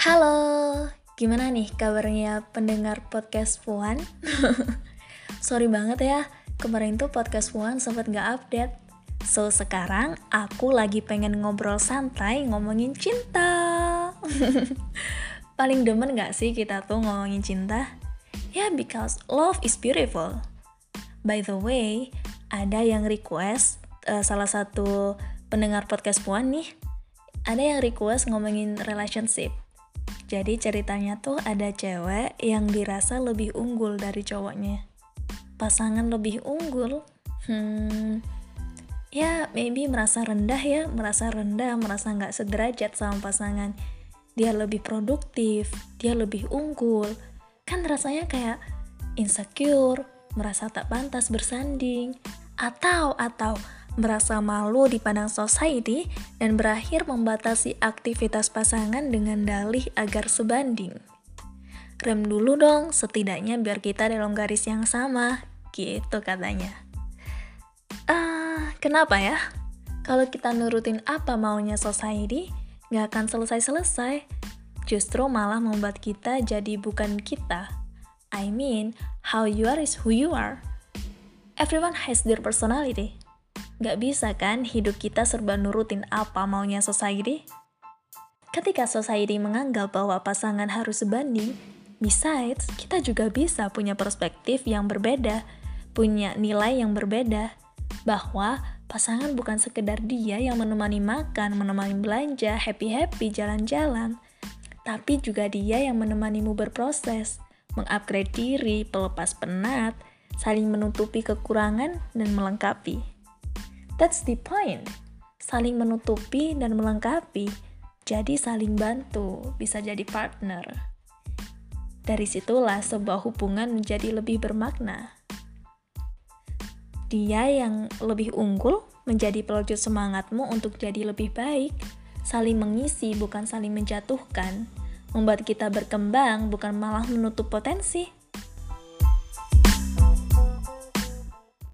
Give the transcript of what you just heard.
Halo, gimana nih kabarnya pendengar podcast Puan? Sorry banget ya, kemarin tuh podcast Puan sempat gak update. So sekarang aku lagi pengen ngobrol santai ngomongin cinta. Paling demen gak sih kita tuh ngomongin cinta? Ya, yeah, because love is beautiful. By the way, ada yang request uh, salah satu pendengar podcast Puan nih, ada yang request ngomongin relationship. Jadi ceritanya tuh ada cewek yang dirasa lebih unggul dari cowoknya. Pasangan lebih unggul, hmm, ya maybe merasa rendah ya, merasa rendah, merasa nggak sederajat sama pasangan. Dia lebih produktif, dia lebih unggul. Kan rasanya kayak insecure, merasa tak pantas bersanding, atau atau merasa malu di pandang society, dan berakhir membatasi aktivitas pasangan dengan dalih agar sebanding. Rem dulu dong, setidaknya biar kita dalam garis yang sama, gitu katanya. Ah, uh, kenapa ya? Kalau kita nurutin apa maunya society, nggak akan selesai-selesai. Justru malah membuat kita jadi bukan kita. I mean, how you are is who you are. Everyone has their personality. Gak bisa kan hidup kita serba nurutin apa maunya society? Ketika society menganggap bahwa pasangan harus sebanding, besides, kita juga bisa punya perspektif yang berbeda, punya nilai yang berbeda, bahwa pasangan bukan sekedar dia yang menemani makan, menemani belanja, happy-happy jalan-jalan, tapi juga dia yang menemanimu berproses, mengupgrade diri, pelepas penat, saling menutupi kekurangan, dan melengkapi. That's the point. Saling menutupi dan melengkapi. Jadi saling bantu, bisa jadi partner. Dari situlah sebuah hubungan menjadi lebih bermakna. Dia yang lebih unggul menjadi pelujur semangatmu untuk jadi lebih baik, saling mengisi bukan saling menjatuhkan, membuat kita berkembang bukan malah menutup potensi.